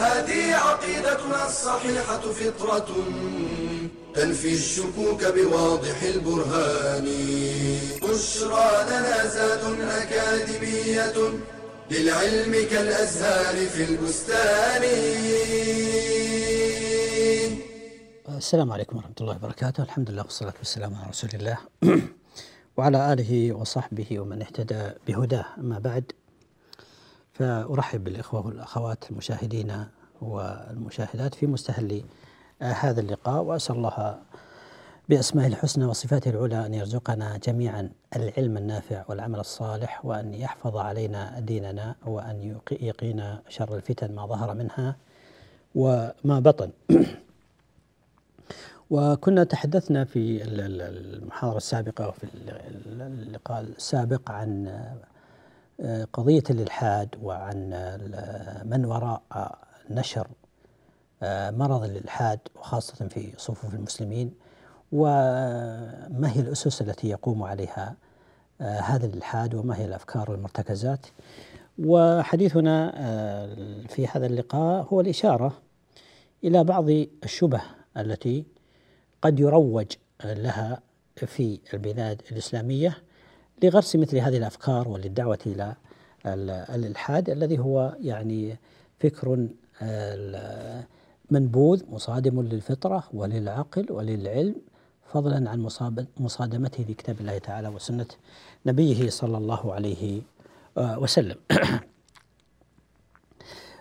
هذه عقيدتنا الصحيحة فطرة تنفي الشكوك بواضح البرهان. بشرى لنا زاد أكاديمية للعلم كالأزهار في البستان. السلام عليكم ورحمة الله وبركاته. الحمد لله والصلاة والسلام على رسول الله. وعلى آله وصحبه ومن اهتدى بهداه. أما بعد فأرحب بالإخوة والأخوات المشاهدين والمشاهدات في مستهل هذا اللقاء وأسأل الله بأسمائه الحسنى وصفاته العلى أن يرزقنا جميعا العلم النافع والعمل الصالح وأن يحفظ علينا ديننا وأن يقينا شر الفتن ما ظهر منها وما بطن. وكنا تحدثنا في المحاضرة السابقة وفي اللقاء السابق عن قضية الإلحاد وعن من وراء نشر مرض الإلحاد وخاصة في صفوف المسلمين وما هي الأسس التي يقوم عليها هذا الإلحاد وما هي الأفكار والمرتكزات. وحديثنا في هذا اللقاء هو الإشارة إلى بعض الشبه التي قد يروج لها في البلاد الإسلامية. لغرس مثل هذه الأفكار وللدعوة إلى الإلحاد الذي هو يعني فكر منبوذ مصادم للفطرة وللعقل وللعلم فضلا عن مصادمته لكتاب الله تعالى وسنة نبيه صلى الله عليه وسلم.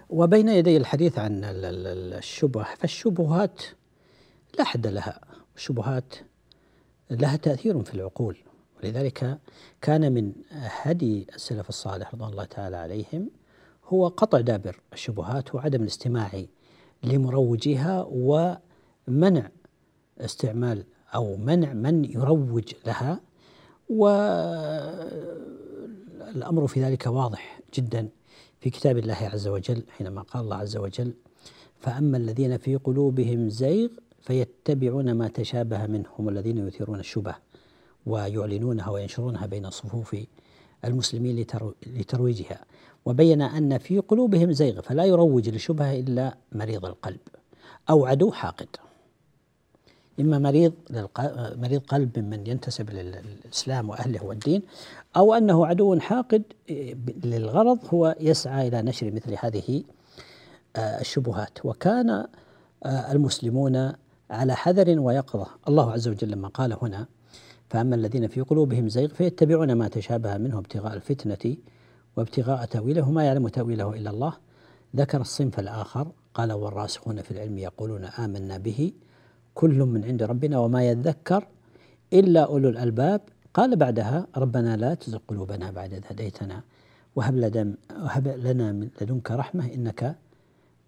وبين يدي الحديث عن الشبه فالشبهات لا حد لها الشبهات لها تأثير في العقول. ولذلك كان من هدي السلف الصالح رضوان الله تعالى عليهم هو قطع دابر الشبهات وعدم الاستماع لمروجيها ومنع استعمال أو منع من يروج لها. والأمر في ذلك واضح جدا في كتاب الله عز وجل حينما قال الله عز وجل فأما الذين في قلوبهم زيغ فيتبعون ما تشابه منه هم الذين يثيرون الشبه. ويعلنونها وينشرونها بين صفوف المسلمين لترويجها. وبين أن في قلوبهم زيغ فلا يروج للشبهه إلا مريض القلب أو عدو حاقد. إما مريض مريض قلب ممن ينتسب للإسلام وأهله والدين أو أنه عدو حاقد للغرض هو يسعى إلى نشر مثل هذه الشبهات. وكان المسلمون على حذر ويقظة. الله عز وجل لما قال هنا فأما الذين في قلوبهم زيغ فيتبعون ما تشابه منه ابتغاء الفتنة وابتغاء تأويله ما يعلم تأويله إلا الله. ذكر الصنف الآخر قال والراسخون في العلم يقولون آمنا به كل من عند ربنا وما يذكر إلا أولو الألباب. قال بعدها ربنا لا تزغ قلوبنا بعد إذ هديتنا وهب وهب لنا من لدنك رحمة إنك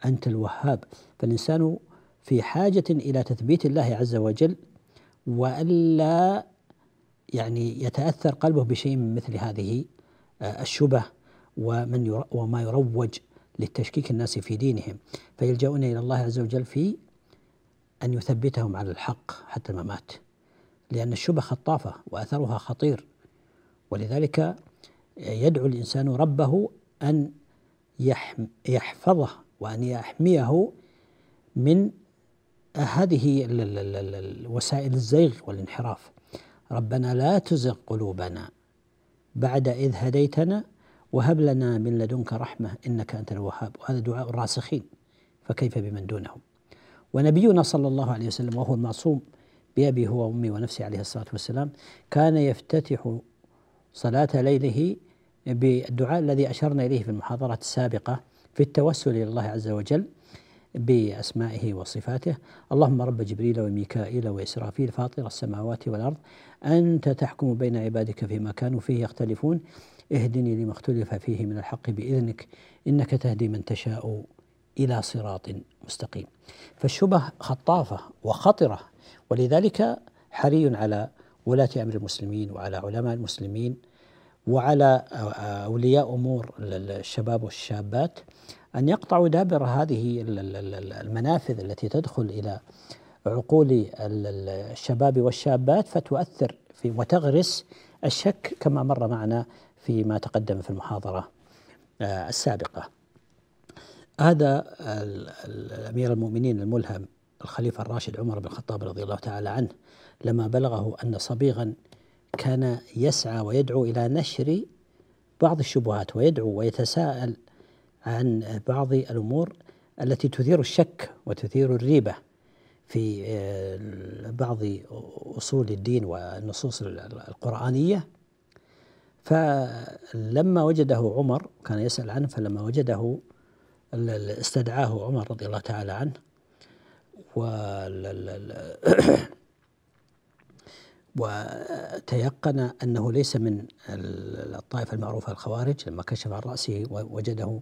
أنت الوهاب. فالإنسان في حاجة إلى تثبيت الله عز وجل وألا يعني يتأثر قلبه بشيء من مثل هذه الشبه ومن وما يروج للتشكيك الناس في دينهم. فيلجؤون إلى الله عز وجل في أن يثبتهم على الحق حتى الممات لأن الشبه خطافة وأثرها خطير. ولذلك يدعو الإنسان ربه أن يحفظه وأن يحميه من هذه وسائل الزيغ والانحراف. ربنا لا تزغ قلوبنا بعد إذ هديتنا وهب لنا من لدنك رحمة إنك أنت الوهاب. وهذا دعاء الراسخين فكيف بمن دونهم؟ ونبينا صلى الله عليه وسلم وهو المعصوم بأبي هو وأمي ونفسي عليه الصلاة والسلام كان يفتتح صلاة ليله بالدعاء الذي أشرنا إليه في المحاضرات السابقة في التوسل إلى الله عز وجل. بأسمائه وصفاته. اللهم رب جبريل وميكائيل وإسرافيل فاطر السماوات والأرض أنت تحكم بين عبادك فيما كانوا فيه يختلفون. اهدني لما اختلف فيه من الحق بإذنك إنك تهدي من تشاء إلى صراط مستقيم. فالشبه خطافة وخطرة ولذلك حري على ولاة أمر المسلمين وعلى علماء المسلمين وعلى أولياء أمور الشباب والشابات. أن يقطعوا دابر هذه المنافذ التي تدخل إلى عقول الشباب والشابات فتؤثر في وتغرس الشك كما مر معنا فيما تقدم في المحاضرة آه، السابقة. هذا الأمير المؤمنين الملهم الخليفة الراشد عمر بن الخطاب رضي الله تعالى عنه لما بلغه أن صبيغا كان يسعى ويدعو إلى نشر بعض الشبهات ويدعو ويتساءل عن بعض الأمور التي تثير الشك وتثير الريبة في آه، بعض أصول الدين والنصوص القرآنية. فلما وجده عمر كان يسأل عنه فلما وجده استدعاه عمر رضي الله تعالى عنه. وتيقن أنه ليس من الطائفة المعروفة الخوارج لما كشف عن رأسه وجده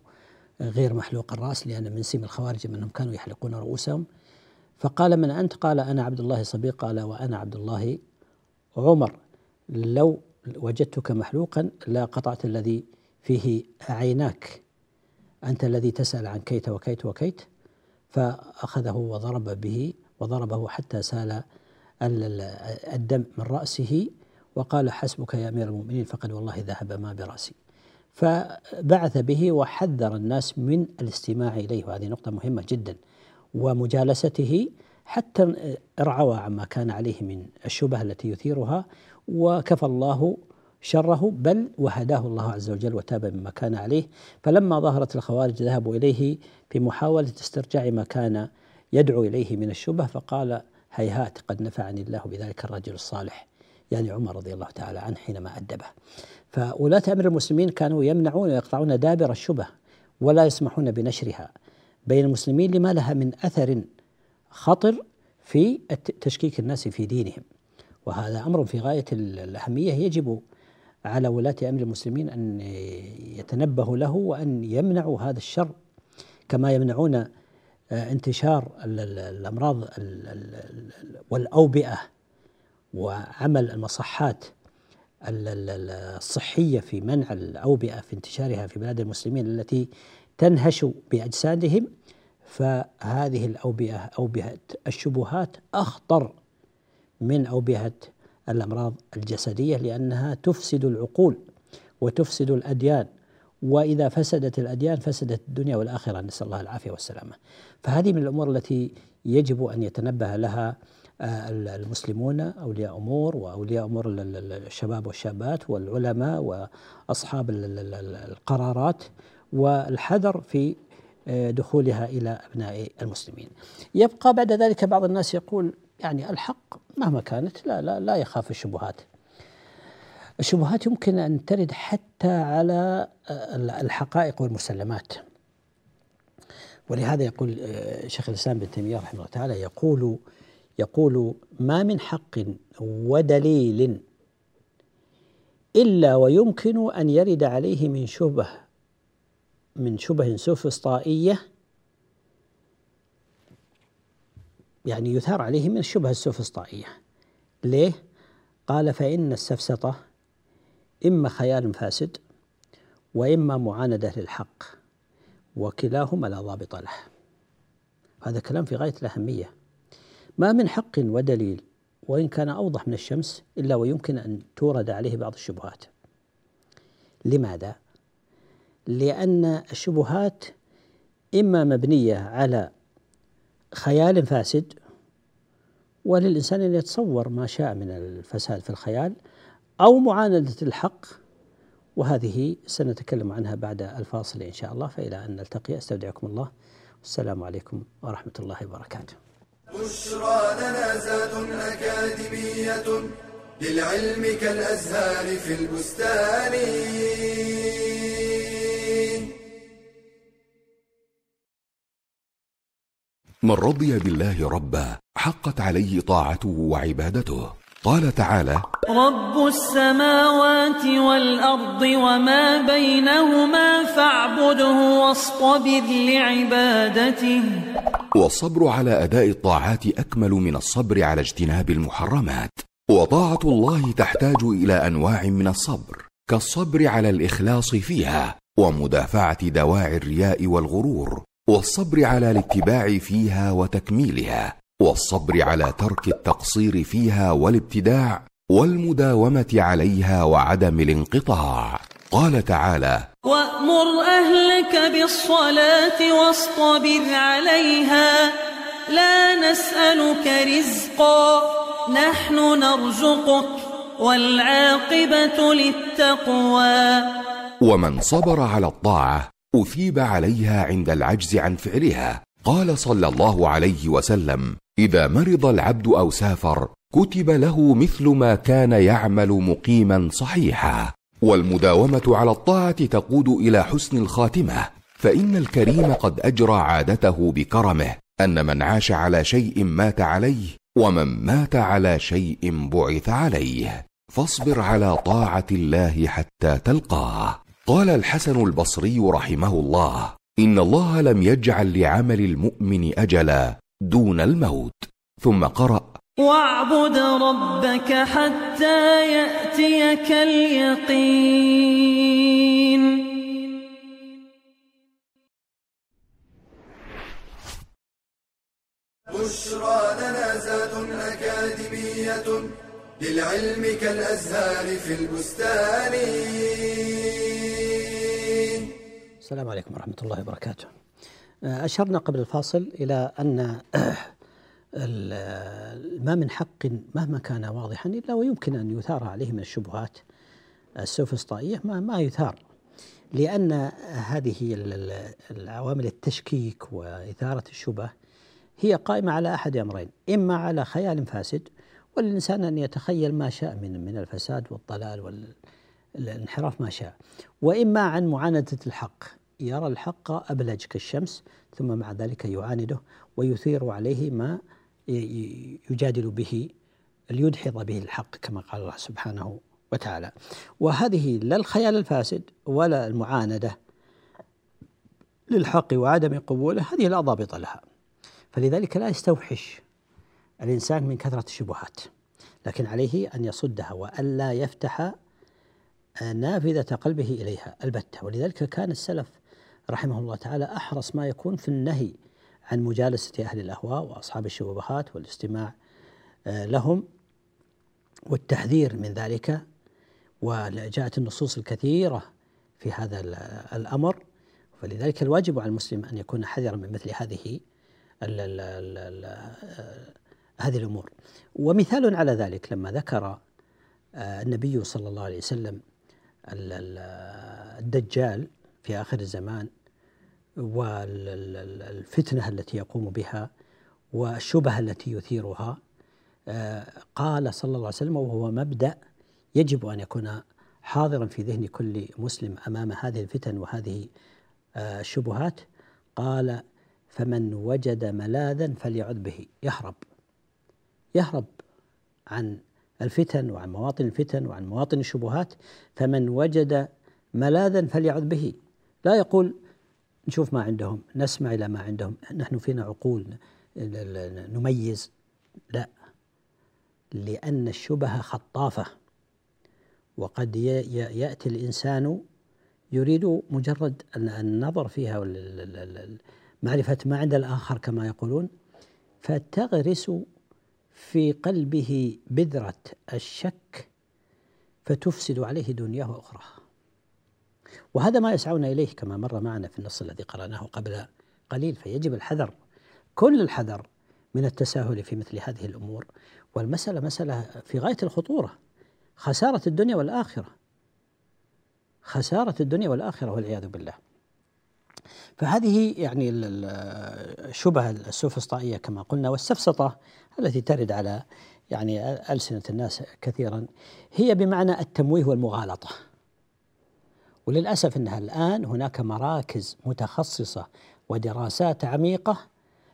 غير محلوق الرأس لأن من سم الخوارج أنهم كانوا يحلقون رؤوسهم. فقال من أنت؟ قال أنا عبد الله صبيق قال وأنا عبد الله عمر. لو وجدتك محلوقا لا قطعت الذي فيه عيناك. أنت الذي تسأل عن كيت وكيت وكيت. فأخذه وضرب به وضربه حتى سال الدم من رأسه وقال حسبك يا أمير المؤمنين فقد والله ذهب ما برأسي. فبعث به وحذر الناس من الاستماع إليه. وهذه نقطة مهمة جدا. ومجالسته حتى ارعوى عما كان عليه من الشبه التي يثيرها وكفى الله شره بل وهداه الله عز وجل وتاب مما كان عليه. فلما ظهرت الخوارج ذهبوا إليه في محاولة استرجاع ما كان يدعو إليه من الشبه فقال هيهات قد نفعني الله بذلك الرجل الصالح. يعني عمر رضي الله تعالى عنه حينما أدبه. فولاة أمر المسلمين كانوا يمنعون ويقطعون دابر الشبه ولا يسمحون بنشرها بين المسلمين لما لها من أثر خطر في تشكيك الناس في دينهم. وهذا أمر في غاية الأهمية يجب على ولاة أمر المسلمين أن يتنبهوا له وأن يمنعوا هذا الشر. كما يمنعون آه، انتشار الأمراض والأوبئة وعمل المصحات الصحية في منع الأوبئة في انتشارها في بلاد المسلمين التي تنهش بأجسادهم فهذه الأوبئة أوبئة الشبهات أخطر من أوبئة الأمراض الجسدية لأنها تفسد العقول وتفسد الأديان. وإذا فسدت الأديان فسدت الدنيا والآخرة. نسأل الله العافية والسلامة. فهذه من الأمور التي يجب أن يتنبه لها المسلمون أولياء أمور وأولياء أمور الشباب والشابات والعلماء وأصحاب القرارات والحذر في آه، دخولها إلى أبناء المسلمين. يبقى بعد ذلك بعض الناس يقول يعني الحق مهما كانت لا لا لا يخاف الشبهات. الشبهات يمكن أن ترد حتى على آه، الحقائق والمسلمات. ولهذا يقول آه، شيخ الإسلام ابن تيمية رحمه الله تعالى يقول يقول ما من حق ودليل إلا ويمكن أن يرد عليه من شبه من شبه سوفسطائية. يعني يثار عليه من الشبهة السوفسطائية ليه؟ قال فإن السفسطة إما خيال فاسد وإما معاندة للحق وكلاهما لا ضابط له. هذا كلام في غاية الأهمية. ما من حق ودليل وإن كان أوضح من الشمس إلا ويمكن أن تورد عليه بعض الشبهات. لماذا؟ لأن الشبهات إما مبنية على خيال فاسد وللإنسان أن يتصور ما شاء من الفساد في الخيال أو معاندة الحق وهذه سنتكلم عنها بعد الفاصل إن شاء الله. فإلى أن نلتقي أستودعكم الله. والسلام عليكم ورحمة الله وبركاته. بشرى لنا زاد أكاديمية للعلم كالأزهار في البستان. من رضي بالله ربا حقت عليه طاعته وعبادته. قال تعالى رب السماوات والأرض وما بينهما فاعبده واصطبر لعبادته. والصبر على أداء الطاعات أكمل من الصبر على اجتناب المحرمات. وطاعة الله تحتاج إلى أنواع من الصبر كالصبر على الإخلاص فيها ومدافعة دواعي الرياء والغرور والصبر على الاتباع فيها وتكميلها والصبر على ترك التقصير فيها والابتداع والمداومة عليها وعدم الانقطاع. قال تعالى وأمر أهلك بالصلاة واصطبر عليها. لا نسألك رزقا نحن نرزقك والعاقبة للتقوى. ومن صبر على الطاعة أثيب عليها عند العجز عن فعلها. قال صلى الله عليه وسلم إذا مرض العبد أو سافر كتب له مثل ما كان يعمل مقيما صحيحا. والمداومة على الطاعة تقود إلى حسن الخاتمة فإن الكريم قد أجرى عادته بكرمه أن من عاش على شيء مات عليه ومن مات على شيء بعث عليه. فاصبر على طاعة الله حتى تلقاه. قال الحسن البصري رحمه الله إن الله لم يجعل لعمل المؤمن أجلا دون الموت. ثم قرأ واعبد ربك حتى يأتيك اليقين. بشرى لنا زاد أكاديمية للعلم كالأزهار في البستان. السلام عليكم ورحمة الله وبركاته. أشرنا قبل الفاصل إلى أن ما من حق مهما كان واضحا إلا ويمكن أن يثار عليه من الشبهات السوفسطائية ما, ما يثار. لأن هذه العوامل التشكيك وإثارة الشبه هي قائمة على أحد أمرين إما على خيال فاسد وللإنسان أن يتخيل ما شاء من من الفساد والضلال والانحراف ما شاء وإما عن معاندة الحق. يرى الحق أبلج كالشمس ثم مع ذلك يعانده ويثير عليه ما يجادل به ليدحض به الحق كما قال الله سبحانه وتعالى. وهذه لا الخيال الفاسد ولا المعاندة للحق وعدم قبوله هذه لا ضابط لها. فلذلك لا يستوحش الإنسان من كثرة الشبهات لكن عليه أن يصدها وألا يفتح نافذة قلبه إليها البتة. ولذلك كان السلف رحمه الله تعالى أحرص ما يكون في النهي عن مجالسة أهل الأهواء وأصحاب الشبهات والاستماع لهم والتحذير من ذلك وجاءت النصوص الكثيرة في هذا الأمر. فلذلك الواجب على المسلم أن يكون حذرا من مثل هذه ال ال ال ال هذه الأمور. ومثال على ذلك لما ذكر النبي صلى الله عليه وسلم الدجال في آخر الزمان والفتنة التي يقوم بها والشبهة التي يثيرها قال صلى الله عليه وسلم وهو مبدأ يجب أن يكون حاضرا في ذهن كل مسلم أمام هذه الفتن وهذه الشبهات. قال فمن وجد ملاذا فليعد به. يهرب. يهرب عن الفتن وعن مواطن الفتن وعن مواطن الشبهات. فمن وجد ملاذا فليعد به. لا يقول نشوف ما عندهم نسمع إلى ما عندهم. نحن فينا عقول نميز. لا لأن الشبهة خطافة. وقد يأتي الإنسان يريد مجرد النظر فيها معرفة ما عند الآخر كما يقولون فتغرس في قلبه بذرة الشك فتفسد عليه دنياه وأخراه. وهذا ما يسعون إليه كما مر معنا في النص الذي قرأناه قبل قليل فيجب الحذر. كل الحذر من التساهل في مثل هذه الأمور والمسألة مسألة في غاية الخطورة. خسارة الدنيا والآخرة. خسارة الدنيا والآخرة والعياذ بالله. فهذه يعني الشبهة السوفسطائية كما قلنا والسفسطة التي ترد على يعني ألسنة الناس كثيرا هي بمعنى التمويه والمغالطة. وللأسف أنها الآن هناك مراكز متخصصة ودراسات عميقة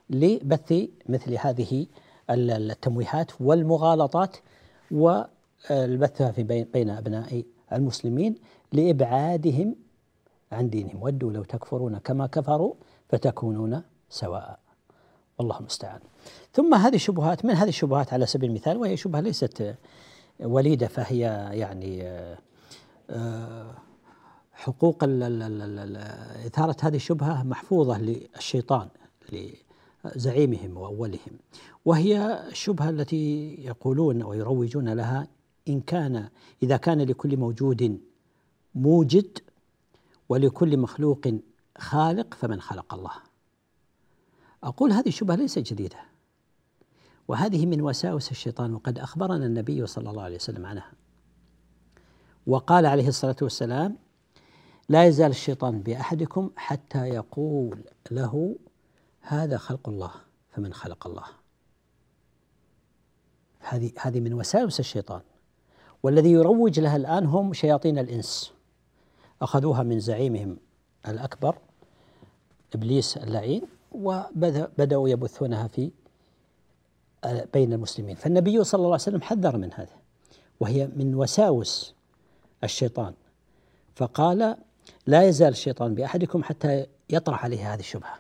لبث مثل هذه التمويهات والمغالطات والبثها في بين, أبناء المسلمين لإبعادهم عن دينهم. ودوا لو تكفرون كما كفروا فتكونون سواء. والله المستعان. ثم هذه الشبهات من هذه الشبهات على سبيل المثال؟ وهي شبهة ليست وليدة فهي يعني آه، حقوق إثارة هذه الشبهة محفوظة للشيطان لزعيمهم وأولهم. وهي الشبهة التي يقولون ويروجون لها إن كان إذا كان لكل موجود موجد ولكل مخلوق خالق فمن خلق الله. أقول هذه الشبهة ليست جديدة. وهذه من وساوس الشيطان وقد أخبرنا النبي صلى الله عليه وسلم عنها. وقال عليه الصلاة والسلام لا يزال الشيطان بأحدكم حتى يقول له هذا خلق الله فمن خلق الله؟ هذه هذه من وساوس الشيطان. والذي يروج لها الآن هم شياطين الإنس. أخذوها من زعيمهم الأكبر إبليس اللعين وبدأوا يبثونها في آه، بين المسلمين. فالنبي صلى الله عليه وسلم حذر من هذا وهي من وساوس الشيطان. فقال لا يزال الشيطان بأحدكم حتى يطرح عليه هذه الشبهة.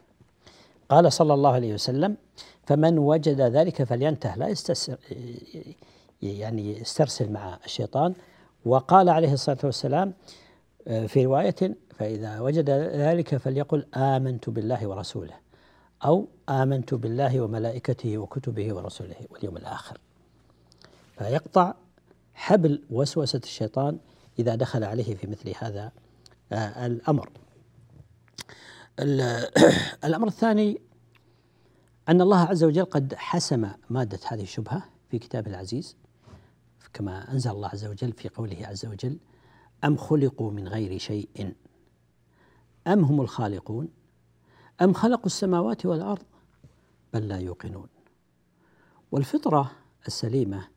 قال صلى الله عليه وسلم فمن وجد ذلك فلينته. لا يستسر يعني يسترسل مع الشيطان. وقال عليه الصلاة والسلام آه، في رواية فإذا وجد ذلك فليقل آمنت بالله ورسوله أو آمنت بالله وملائكته وكتبه ورسله واليوم الآخر. فيقطع حبل وسوسة الشيطان إذا دخل عليه في مثل هذا الأمر. الأمر الثاني أن الله عز وجل قد حسم مادة هذه الشبهة في كتابه العزيز كما أنزل الله عز وجل في قوله عز وجل أم خلقوا من غير شيء؟ أم هم الخالقون؟ أم خلقوا السماوات والأرض بل لا يوقنون؟ والفطرة السليمة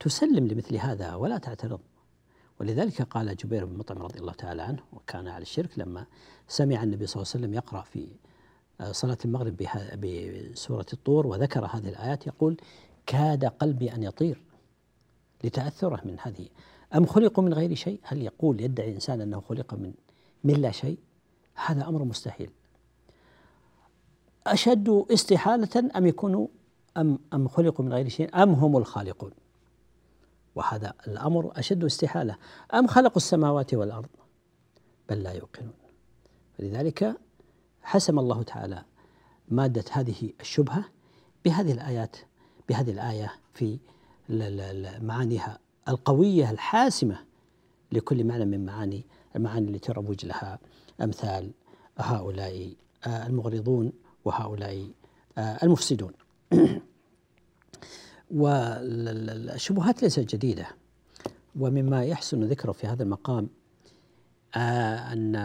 تسلم لمثل هذا ولا تعترض. ولذلك قال جبير بن مطعم رضي الله تعالى عنه وكان على الشرك لما سمع النبي صلى الله عليه وسلم يقرأ في صلاة المغرب بسورة الطور وذكر هذه الآيات يقول كاد قلبي أن يطير لتأثره من هذه أم خلقوا من غير شيء؟ هل يقول يدعي إنسان أنه خلق من من لا شيء؟ هذا أمر مستحيل. أشد استحالة أم يكونوا أم أم خلقوا من غير شيء؟ أم هم الخالقون؟ وهذا الأمر أشد استحالة. أم خلقوا السماوات والأرض؟ بل لا يوقنون. فلذلك حسم الله تعالى مادة هذه الشبهة بهذه الآيات بهذه الآية في معانيها القوية الحاسمة لكل معنى من معاني المعاني التي تروج لها أمثال هؤلاء المغرضون وهؤلاء المفسدون. والشبهات ليست جديدة. ومما يحسن ذكره في هذا المقام أن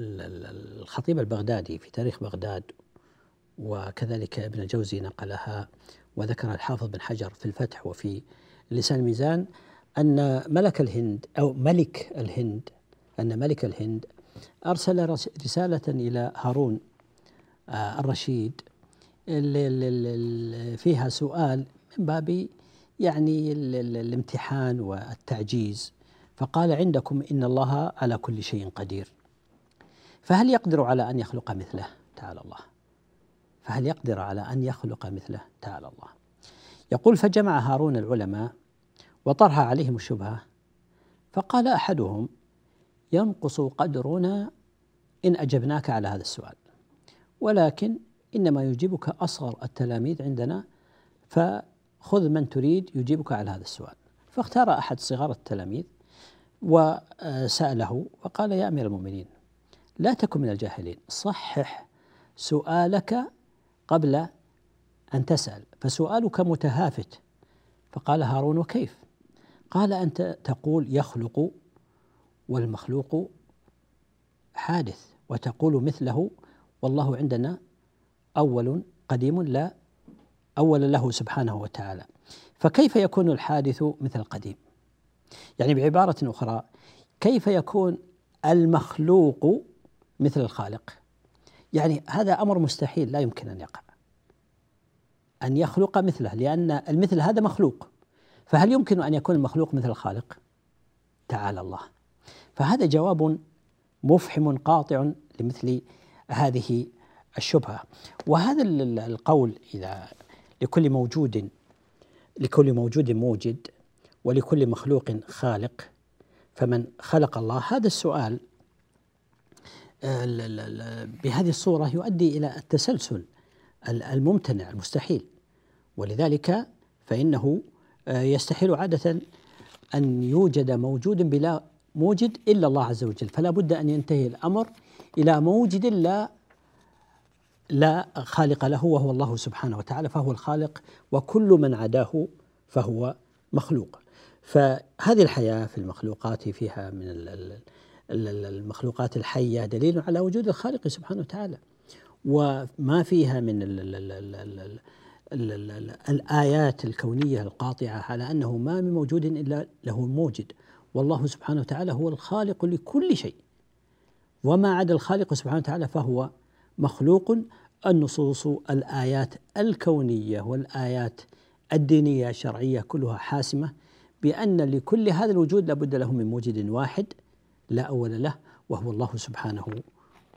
الخطيب البغدادي في تاريخ بغداد وكذلك ابن الجوزي نقلها وذكر الحافظ بن حجر في الفتح وفي لسان الميزان أن ملك الهند أو ملك الهند أن ملك الهند أرسل رسالة إلى هارون آه، الرشيد فيها سؤال من باب يعني الامتحان والتعجيز. فقال عندكم إن الله على كل شيء قدير. فهل يقدر على أن يخلق مثله؟ تعالى الله. فهل يقدر على أن يخلق مثله؟ تعالى الله. يقول فجمع هارون العلماء وطرح عليهم الشبهة. فقال أحدهم ينقص قدرنا إن أجبناك على هذا السؤال. ولكن إنما يجيبك أصغر التلاميذ عندنا فخذ من تريد يجيبك على هذا السؤال. فاختار أحد صغار التلاميذ وسأله وقال يا أمير المؤمنين لا تكن من الجاهلين صحح سؤالك قبل أن تسأل فسؤالك متهافت. فقال هارون وكيف؟ قال أنت تقول يخلق والمخلوق حادث وتقول مثله والله عندنا أول قديم لا أول له سبحانه وتعالى. فكيف يكون الحادث مثل القديم يعني بعبارة أخرى كيف يكون المخلوق مثل الخالق؟ يعني هذا أمر مستحيل لا يمكن أن يقع. أن يخلق مثله لأن المثل هذا مخلوق. فهل يمكن أن يكون المخلوق مثل الخالق؟ تعالى الله. فهذا جواب مفحم قاطع لمثل هذه الشبهة. وهذا القول إذا لكل موجود لكل موجود موجد ولكل مخلوق خالق. فمن خلق الله هذا السؤال بهذه الصورة يؤدي إلى التسلسل الممتنع المستحيل. ولذلك فإنه يستحيل عادة أن يوجد موجود بلا موجد إلا الله عز وجل. فلا بد أن ينتهي الأمر إلى موجد لا لا خالق له وهو الله سبحانه وتعالى فهو الخالق وكل من عداه فهو مخلوق فهذه الحياة في المخلوقات فيها من المخلوقات الحية دليل على وجود الخالق سبحانه وتعالى وما فيها من الآيات الكونية القاطعة على أنه ما من موجود إلا له موجد والله سبحانه وتعالى هو الخالق لكل شيء وما عدا الخالق سبحانه وتعالى فهو مخلوق النصوص الآيات الكونية والآيات الدينية الشرعية كلها حاسمة بأن لكل هذا الوجود لابد له من موجد واحد لا أول له وهو الله سبحانه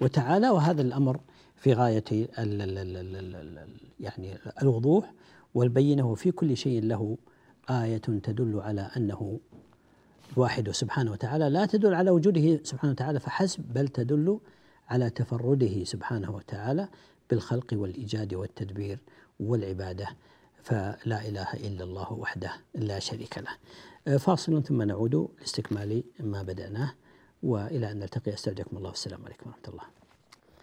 وتعالى. وهذا الأمر في غاية ال ال ال يعني الوضوح والبينة وفي كل شيء له آية تدل على أنه واحد سبحانه وتعالى. لا تدل على وجوده سبحانه وتعالى فحسب بل تدل على تفرده سبحانه وتعالى. بالخلق والإيجاد والتدبير والعبادة فلا إله إلا الله وحده لا شريك له. فاصل ثم نعود لاستكمال ما بدأناه وإلى أن نلتقي. أستودعكم الله والسلام عليكم ورحمة الله.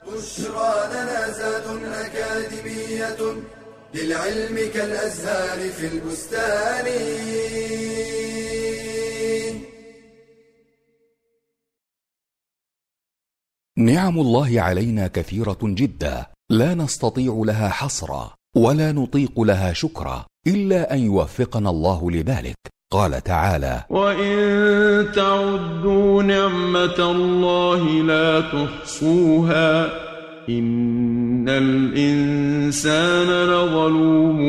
بشرى لنا زاد أكاديمية للعلم كالأزهار في البستان. نعم الله علينا كثيرة جدا. لا نستطيع لها حصرا ولا نطيق لها شكرا إلا أن يوفقنا الله لذلك. قال تعالى وإن تعدوا نعمة الله لا تحصوها إن الإنسان لظلوم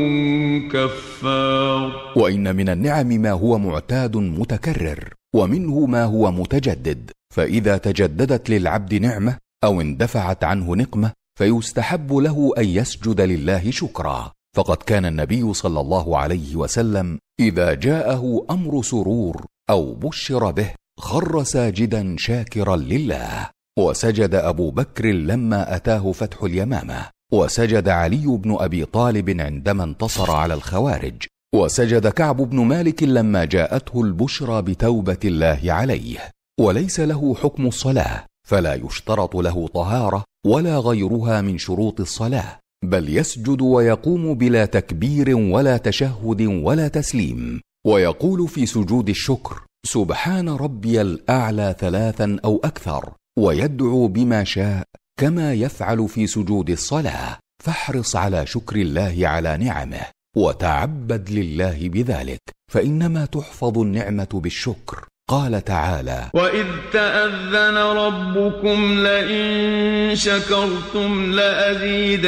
كفار. وان من النعم ما هو معتاد متكرر ومنه ما هو متجدد. فاذا تجددت للعبد نعمه أو اندفعت عنه نقمه فيستحب له أن يسجد لله شكرا. فقد كان النبي صلى الله عليه وسلم إذا جاءه أمر سرور أو بشر به خر ساجدا شاكرا لله. وسجد أبو بكر لما أتاه فتح اليمامة. وسجد علي بن أبي طالب عندما انتصر على الخوارج. وسجد كعب بن مالك لما جاءته البشرى بتوبة الله عليه. وليس له حكم الصلاة. فلا يشترط له طهارة ولا غيرها من شروط الصلاة بل يسجد ويقوم بلا تكبير ولا تشهد ولا تسليم ويقول في سجود الشكر سبحان ربي الأعلى ثلاثا أو أكثر ويدعو بما شاء كما يفعل في سجود الصلاة فاحرص على شكر الله على نعمه وتعبد لله بذلك فإنما تحفظ النعمة بالشكر. قال تعالى وإذ تأذن ربكم لئن شكرتم لأزيدنكم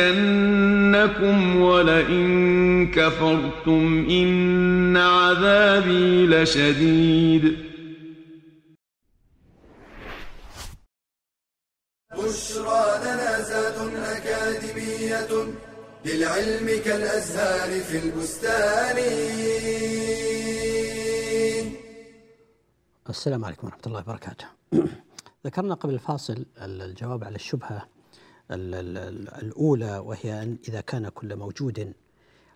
ولئن كفرتم إن عذابي لشديد. بشرى لنا زاد أكاديمية للعلم كالأزهار في البستان. السلام عليكم ورحمة الله وبركاته. ذكرنا قبل الفاصل الجواب على الشبهة ال- ال- الأولى وهي أن إذا كان كل موجود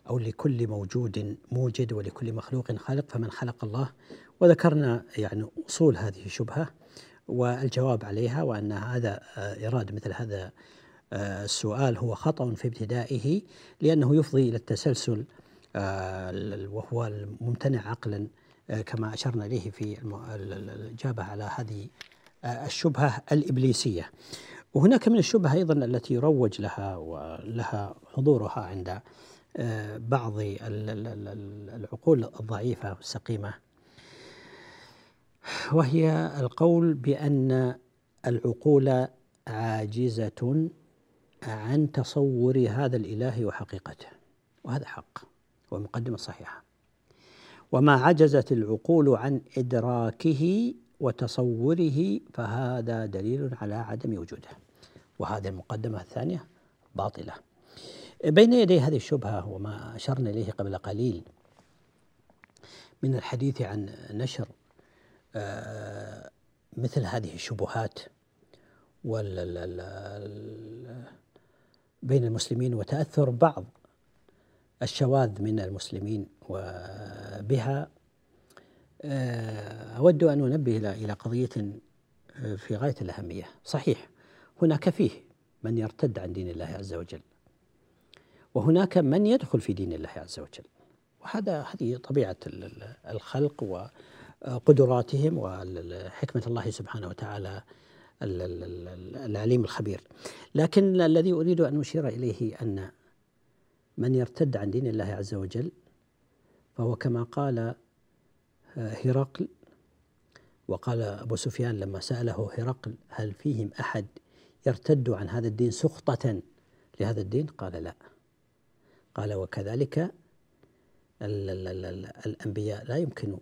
أو لكل موجود موجد ولكل مخلوق خالق فمن خلق الله؟ وذكرنا يعني أصول هذه الشبهة والجواب عليها وأن هذا آه، إرادة مثل هذا آه، السؤال هو خطأ في ابتدائه لأنه يفضي إلى التسلسل آه، وهو الممتنع عقلا كما أشرنا إليه في الإجابة على هذه آه، الشبهة الإبليسية. وهناك من الشبهة أيضا التي يروج لها ولها حضورها عند آه، بعض ال- ال- ال- ال- العقول الضعيفة والسقيمة. وهي القول بأن العقول عاجزة عن تصور هذا الإله وحقيقته. وهذا حق ومقدمة صحيحة. وما عجزت العقول عن إدراكه وتصوره فهذا دليل على عدم وجوده. وهذه المقدمة الثانية باطلة. بين يدي هذه الشبهة وما أشرنا إليه قبل قليل من الحديث عن نشر آه، مثل هذه الشبهات بين المسلمين وتأثر بعض الشواذ من المسلمين. وبها. آه، أود أن أنبه إلى قضية آه، في غاية الأهمية. صحيح هناك فيه من يرتد عن دين الله عز وجل وهناك من يدخل في دين الله عز وجل. وهذا هذه طبيعة الخلق وقدراتهم وحكمة الله سبحانه وتعالى العليم الخبير. لكن الذي أريد أن أشير إليه أن من يرتد عن دين الله عز وجل فهو كما قال هرقل وقال أبو سفيان لما سأله هرقل هل فيهم أحد يرتد عن هذا الدين سخطة لهذا الدين؟ قال لا. قال وكذلك الأنبياء لا يمكن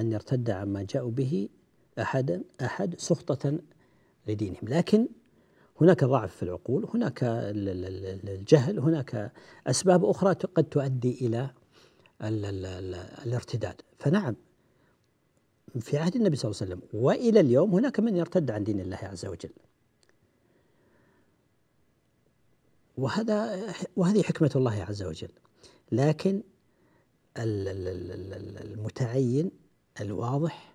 أن يرتد عما جاءوا به أحدا أحد سخطة لدينهم. لكن هناك ضعف في العقول هناك الجهل هناك أسباب أخرى قد تؤدي إلى الارتداد فنعم في عهد النبي صلى الله عليه وسلم وإلى اليوم هناك من يرتد عن دين الله عز وجل. وهذا وهذه حكمة الله عز وجل. لكن المتعين الواضح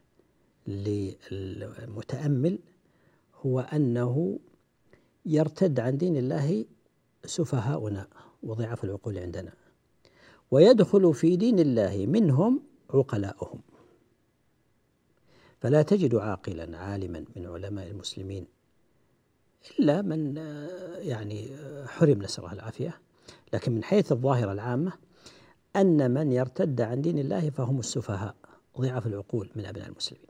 للمتأمل هو أنه يرتد عن دين الله سفهاؤنا وضعف العقول عندنا ويدخل في دين الله منهم عقلاؤهم. فلا تجد عاقلا عالما من علماء المسلمين إلا من يعني حرم نسأل الله العافية. لكن من حيث الظاهرة العامة أن من يرتد عن دين الله فهم السفهاء ضعف العقول من أبناء المسلمين.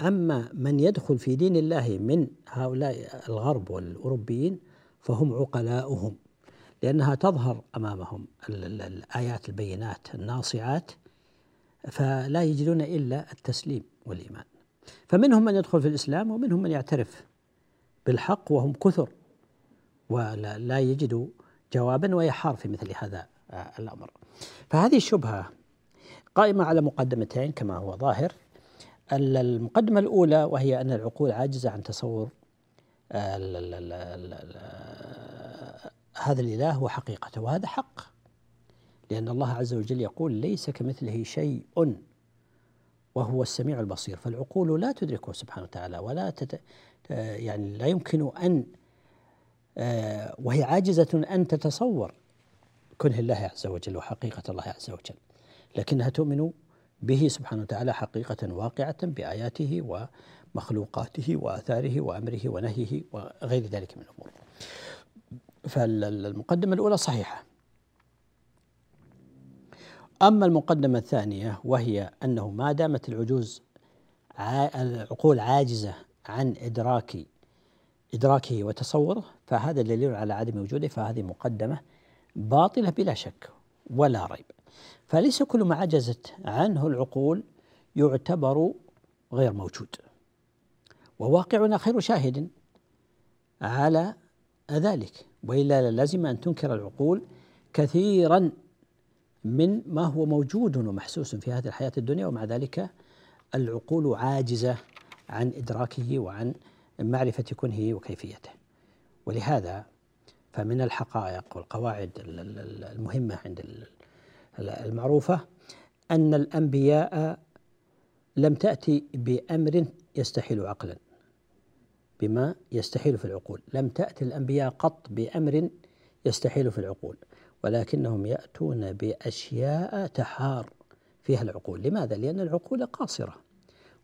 أما من يدخل في دين الله من هؤلاء الغرب والأوروبيين فهم عقلاؤهم. لأنها تظهر أمامهم الآيات البينات الناصعات فلا يجدون إلا التسليم والإيمان. فمنهم من يدخل في الإسلام ومنهم من يعترف بالحق وهم كثر ولا لا يجدوا جوابا ويحار في مثل هذا الأمر. فهذه الشبهة قائمة على مقدمتين كما هو ظاهر. المقدمة الأولى وهي أن العقول عاجزة عن تصور هذا الإله وحقيقته وهذا حق. لأن الله عز وجل يقول ليس كمثله شيء وهو السميع البصير. فالعقول لا تدركه سبحانه وتعالى ولا تت يعني لا يمكن أن آه، وهي عاجزة أن تتصور كنه الله عز وجل وحقيقة الله عز وجل. لكنها تؤمن به سبحانه وتعالى حقيقة واقعة بآياته ومخلوقاته وآثاره وأمره ونهيه وغير ذلك من الأمور. فالمقدمة الأولى صحيحة. أما المقدمة الثانية وهي أنه ما دامت العجوز العقول عاجزة عن إدراك إدراكه وتصوره فهذا دليل على عدم وجوده فهذه مقدمة باطلة بلا شك ولا ريب. فليس كل ما عجزت عنه العقول يعتبر غير موجود. وواقعنا خير شاهد على ذلك. وإلا لازم أن تنكر العقول كثيرا من ما هو موجود ومحسوس في هذه الحياة الدنيا ومع ذلك العقول عاجزة عن إدراكه وعن معرفة كنه وكيفيته. ولهذا فمن الحقائق والقواعد المهمة عند المعروفة أن الأنبياء لم تأتي بأمر يستحيل عقلا. بما يستحيل في العقول. لم تأتي الأنبياء قط بأمر يستحيل في العقول ولكنهم يأتون بأشياء تحار فيها العقول. لماذا؟ لأن العقول قاصرة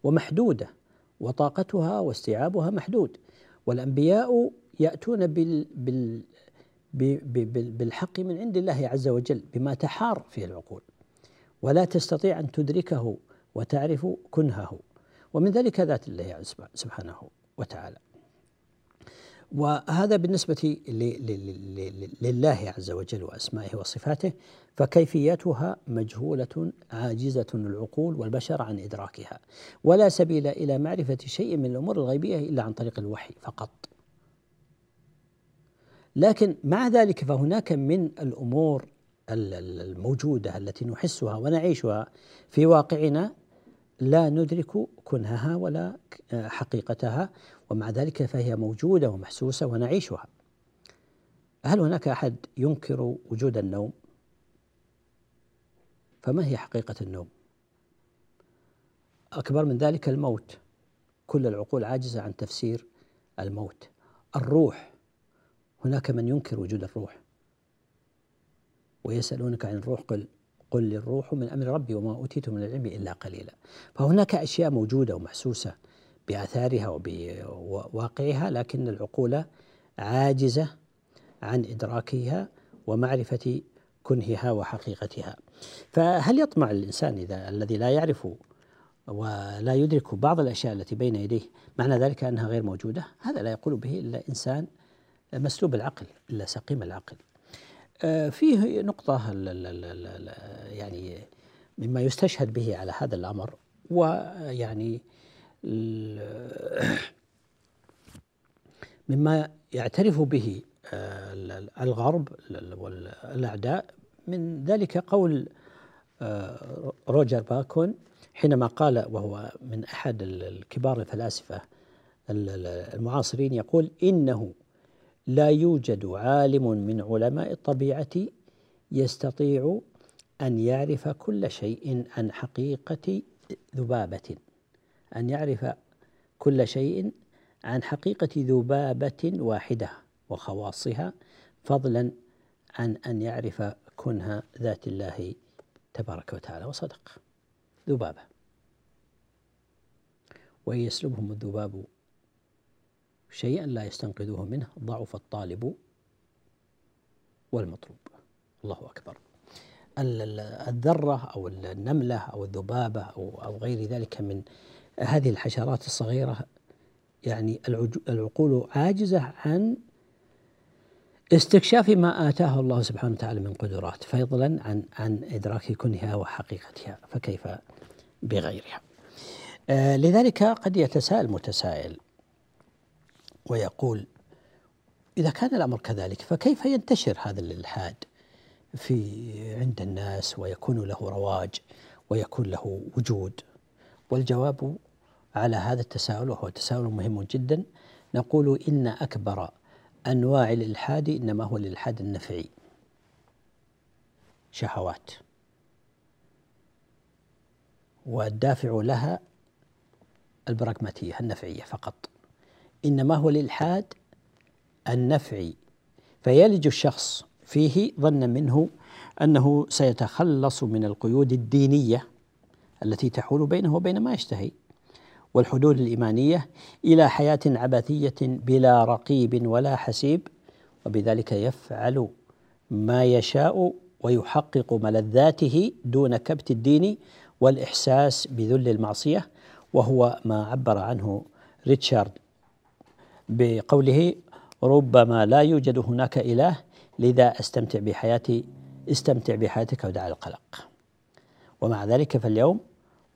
ومحدودة وطاقتها واستيعابها محدود. والأنبياء يأتون بال بال بالحق من عند الله عز وجل بما تحار فيه العقول. ولا تستطيع أن تدركه وتعرف كنهه. ومن ذلك ذات الله سبحانه وتعالى. وهذا بالنسبة لله عز وجل وأسمائه وصفاته فكيفيتها مجهولة عاجزة العقول والبشر عن إدراكها ولا سبيل إلى معرفة شيء من الأمور الغيبية إلا عن طريق الوحي فقط. لكن مع ذلك فهناك من الأمور الموجودة التي نحسها ونعيشها في واقعنا لا ندرك كنهها ولا حقيقتها ومع ذلك فهي موجودة ومحسوسة ونعيشها. هل هناك أحد ينكر وجود النوم؟ فما هي حقيقة النوم؟ أكبر من ذلك الموت. كل العقول عاجزة عن تفسير الموت. الروح. هناك من ينكر وجود الروح. ويسألونك عن الروح قل قل الروح من أمر ربي وما أوتيت من العلم إلا قليلا. فهناك أشياء موجودة ومحسوسة. بآثارها وبواقعها لكن العقول عاجزة عن إدراكها ومعرفة كنهها وحقيقتها. فهل يطمع الإنسان إذا الذي لا يعرف ولا يدرك بعض الأشياء التي بين يديه معنى ذلك أنها غير موجودة؟ هذا لا يقول به إلا إنسان مسلوب العقل إلا سقيم العقل. آه، فيه نقطة يعني مما يستشهد به على هذا الأمر ويعني مما يعترف به آه، الغرب والأعداء من ذلك قول آه، روجر باكون حينما قال وهو من أحد الكبار الفلاسفة المعاصرين يقول إنه لا يوجد عالم من علماء الطبيعة يستطيع أن يعرف كل شيء عن حقيقة ذبابة. أن يعرف كل شيء عن حقيقة ذبابة واحدة وخواصها فضلا عن أن يعرف كنها ذات الله تبارك وتعالى وصدق. ذبابة. وإن يسلبهم الذباب شيئا لا يستنقذوه منه ضعف الطالب والمطلوب. الله أكبر. الذرة أو النملة أو الذبابة أو, أو غير ذلك من هذه الحشرات الصغيرة يعني العقول عاجزة عن استكشاف ما آتاه الله سبحانه وتعالى من قدرات فضلا عن عن إدراك كنها وحقيقتها فكيف بغيرها. آه لذلك قد يتساءل متسائل ويقول إذا كان الأمر كذلك فكيف ينتشر هذا الإلحاد في عند الناس ويكون له رواج ويكون له وجود؟ والجواب على هذا التساؤل وهو تساؤل مهم جدا. نقول إن أكبر أنواع الإلحاد إنما هو الإلحاد النفعي. شهوات. والدافع لها البراغماتية النفعية فقط. إنما هو الإلحاد النفعي. فيلج الشخص فيه ظنا منه أنه سيتخلص من القيود الدينية التي تحول بينه وبين ما يشتهي. والحدود الإيمانية إلى حياة عبثية بلا رقيب ولا حسيب وبذلك يفعل ما يشاء ويحقق ملذاته دون كبت الدين والإحساس بذل المعصية وهو ما عبر عنه ريتشارد. بقوله ربما لا يوجد هناك إله لذا استمتع بحياتي استمتع بحياتك ودع القلق ومع ذلك فاليوم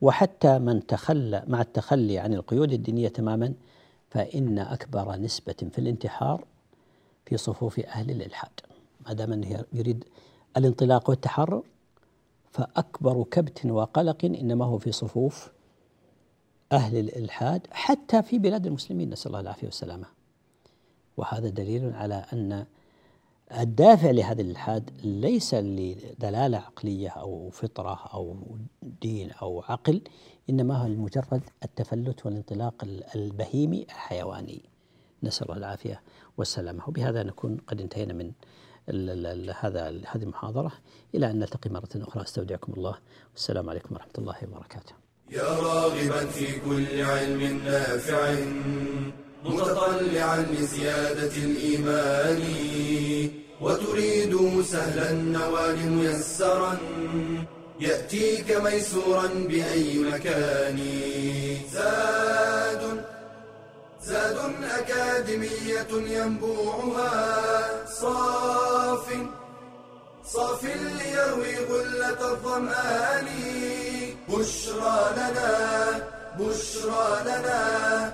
وحتى من تخلى مع التخلي عن القيود الدينية تماما فإن أكبر نسبة في الانتحار في صفوف أهل الإلحاد. ما دام أنه يريد الانطلاق والتحرر فأكبر كبت وقلق إنما هو في صفوف أهل الإلحاد حتى في بلاد المسلمين. نسأل الله العافية والسلامة. وهذا دليل على أن الدافع لهذا الإلحاد ليس لدلالة عقلية أو فطرة أو دين أو عقل إنما هو لمجرد التفلت والانطلاق البهيمي الحيواني. نسأل الله العافية والسلامة. وبهذا نكون قد انتهينا من هذا هذه المحاضرة. إلى أن نلتقي مرة أخرى. أستودعكم الله. والسلام عليكم ورحمة الله وبركاته. يا راغبا في كل علم نافع. متطلعا لزيادة الإيمان وتريد سهلا النوال ميسرا يأتيك ميسورا بأي مكان. زاد زاد أكاديمية ينبوعها صاف صاف ليروي غلة الظمآن. بشرى لنا بشرى لنا